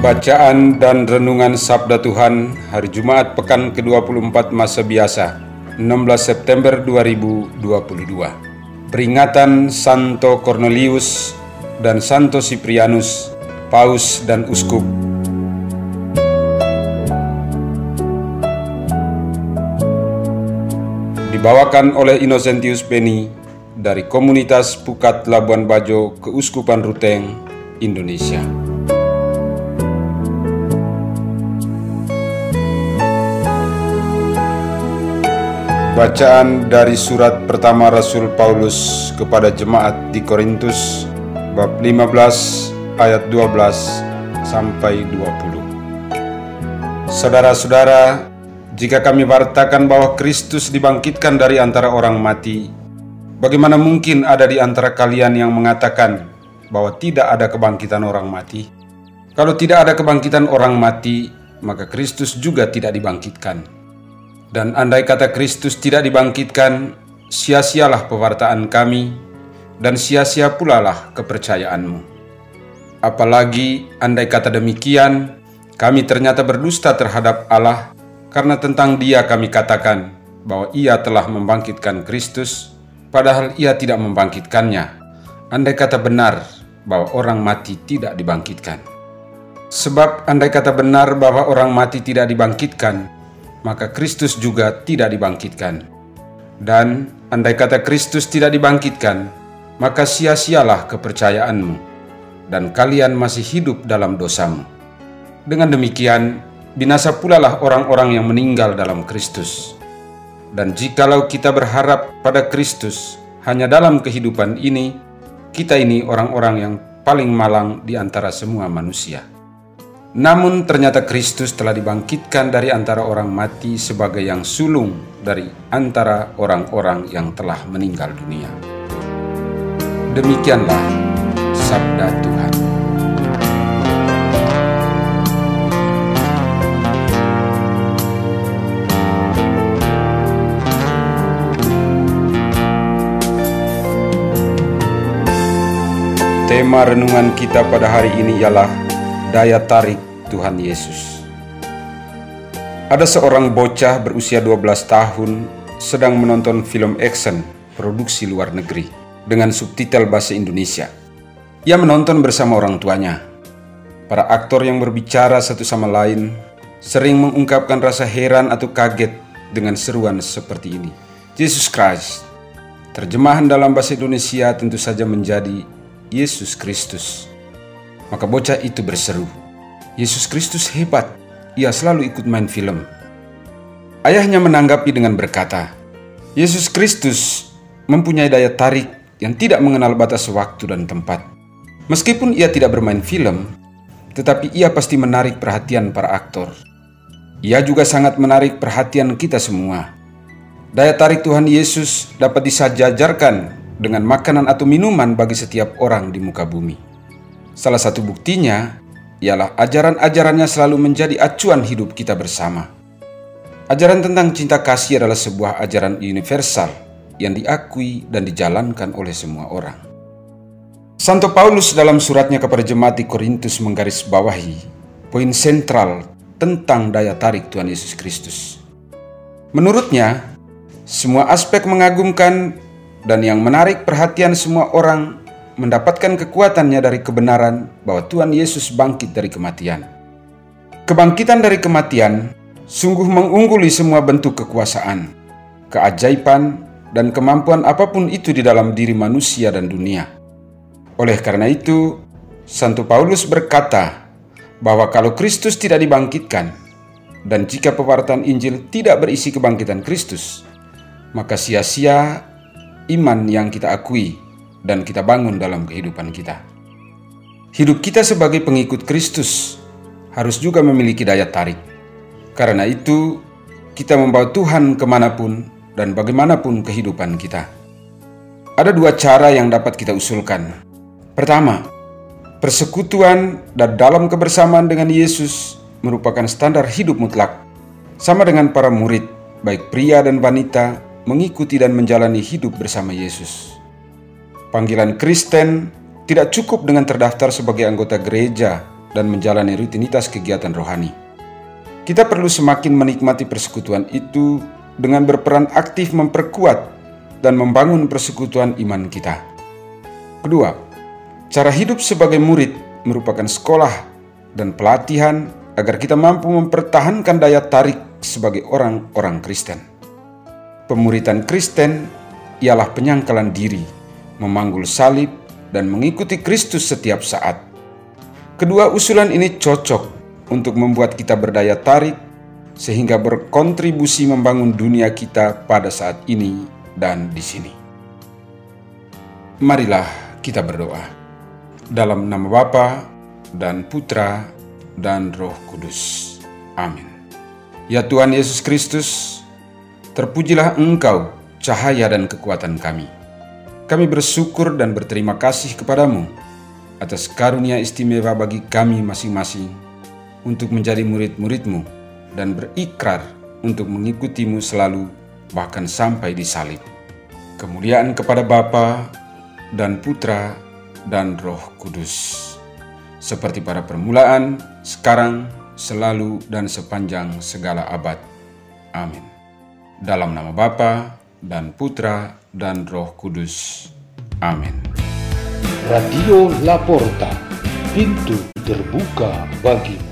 Bacaan dan Renungan Sabda Tuhan Hari Jumat Pekan ke-24 Masa Biasa 16 September 2022 Peringatan Santo Cornelius dan Santo Siprianus, Paus dan Uskup Dibawakan oleh Innocentius Beni dari Komunitas Pukat Labuan Bajo Keuskupan Ruteng, Indonesia. Bacaan dari surat pertama Rasul Paulus kepada jemaat di Korintus bab 15 ayat 12 sampai 20. Saudara-saudara, jika kami wartakan bahwa Kristus dibangkitkan dari antara orang mati, bagaimana mungkin ada di antara kalian yang mengatakan bahwa tidak ada kebangkitan orang mati? Kalau tidak ada kebangkitan orang mati, maka Kristus juga tidak dibangkitkan. Dan andai kata Kristus tidak dibangkitkan, sia-sialah pewartaan kami, dan sia-sia pula lah kepercayaanmu. Apalagi andai kata demikian, kami ternyata berdusta terhadap Allah, karena tentang dia kami katakan bahwa ia telah membangkitkan Kristus, padahal ia tidak membangkitkannya. Andai kata benar bahwa orang mati tidak dibangkitkan. Sebab andai kata benar bahwa orang mati tidak dibangkitkan, maka Kristus juga tidak dibangkitkan. Dan andai kata Kristus tidak dibangkitkan, maka sia-sialah kepercayaanmu, dan kalian masih hidup dalam dosamu. Dengan demikian, binasa pula lah orang-orang yang meninggal dalam Kristus. Dan jikalau kita berharap pada Kristus hanya dalam kehidupan ini, kita ini orang-orang yang paling malang di antara semua manusia. Namun ternyata Kristus telah dibangkitkan dari antara orang mati sebagai yang sulung dari antara orang-orang yang telah meninggal dunia. Demikianlah sabda Tuhan. Tema renungan kita pada hari ini ialah daya tarik Tuhan Yesus. Ada seorang bocah berusia 12 tahun sedang menonton film action produksi luar negeri dengan subtitle bahasa Indonesia. Ia menonton bersama orang tuanya. Para aktor yang berbicara satu sama lain sering mengungkapkan rasa heran atau kaget dengan seruan seperti ini. Jesus Christ. Terjemahan dalam bahasa Indonesia tentu saja menjadi Yesus Kristus. Maka bocah itu berseru, Yesus Kristus hebat, ia selalu ikut main film. Ayahnya menanggapi dengan berkata, Yesus Kristus mempunyai daya tarik yang tidak mengenal batas waktu dan tempat. Meskipun ia tidak bermain film, tetapi ia pasti menarik perhatian para aktor. Ia juga sangat menarik perhatian kita semua. Daya tarik Tuhan Yesus dapat disajajarkan dengan makanan atau minuman bagi setiap orang di muka bumi. Salah satu buktinya ialah ajaran-ajarannya selalu menjadi acuan hidup kita bersama. Ajaran tentang cinta kasih adalah sebuah ajaran universal yang diakui dan dijalankan oleh semua orang. Santo Paulus dalam suratnya kepada jemaat di Korintus menggarisbawahi poin sentral tentang daya tarik Tuhan Yesus Kristus. Menurutnya, semua aspek mengagumkan dan yang menarik perhatian semua orang mendapatkan kekuatannya dari kebenaran bahwa Tuhan Yesus bangkit dari kematian. Kebangkitan dari kematian sungguh mengungguli semua bentuk kekuasaan, keajaiban, dan kemampuan apa pun itu di dalam diri manusia dan dunia. Oleh karena itu, Santo Paulus berkata bahwa kalau Kristus tidak dibangkitkan, dan jika pewartaan Injil tidak berisi kebangkitan Kristus, maka sia-sia iman yang kita akui dan kita bangun dalam kehidupan kita. Hidup kita sebagai pengikut Kristus harus juga memiliki daya tarik. Karena itu, kita membawa Tuhan ke mana pun dan bagaimanapun kehidupan kita. Ada dua cara yang dapat kita usulkan. Pertama, persekutuan dan dalam kebersamaan dengan Yesus merupakan standar hidup mutlak, sama dengan para murid, baik pria dan wanita, mengikuti dan menjalani hidup bersama Yesus. Panggilan Kristen tidak cukup dengan terdaftar sebagai anggota gereja dan menjalani rutinitas kegiatan rohani. Kita perlu semakin menikmati persekutuan itu dengan berperan aktif memperkuat dan membangun persekutuan iman kita. Kedua, cara hidup sebagai murid merupakan sekolah dan pelatihan agar kita mampu mempertahankan daya tarik sebagai orang-orang Kristen. Pemuritan Kristen ialah penyangkalan diri, memanggul salib, dan mengikuti Kristus setiap saat. Kedua usulan ini cocok untuk membuat kita berdaya tarik sehingga berkontribusi membangun dunia kita pada saat ini dan di sini. Marilah kita berdoa. Dalam nama Bapa dan Putra dan Roh Kudus. Amin. Ya Tuhan Yesus Kristus, terpujilah Engkau, cahaya dan kekuatan kami. Kami bersyukur dan berterima kasih kepadamu atas karunia istimewa bagi kami masing-masing untuk menjadi murid-muridmu dan berikrar untuk mengikutimu selalu bahkan sampai di salib. Kemuliaan kepada Bapa dan Putra dan Roh Kudus. Seperti pada permulaan, sekarang, selalu, dan sepanjang segala abad. Amin. Dalam nama Bapa dan Putra dan Roh Kudus. Amin. Radio Laporta, pintu terbuka bagimu.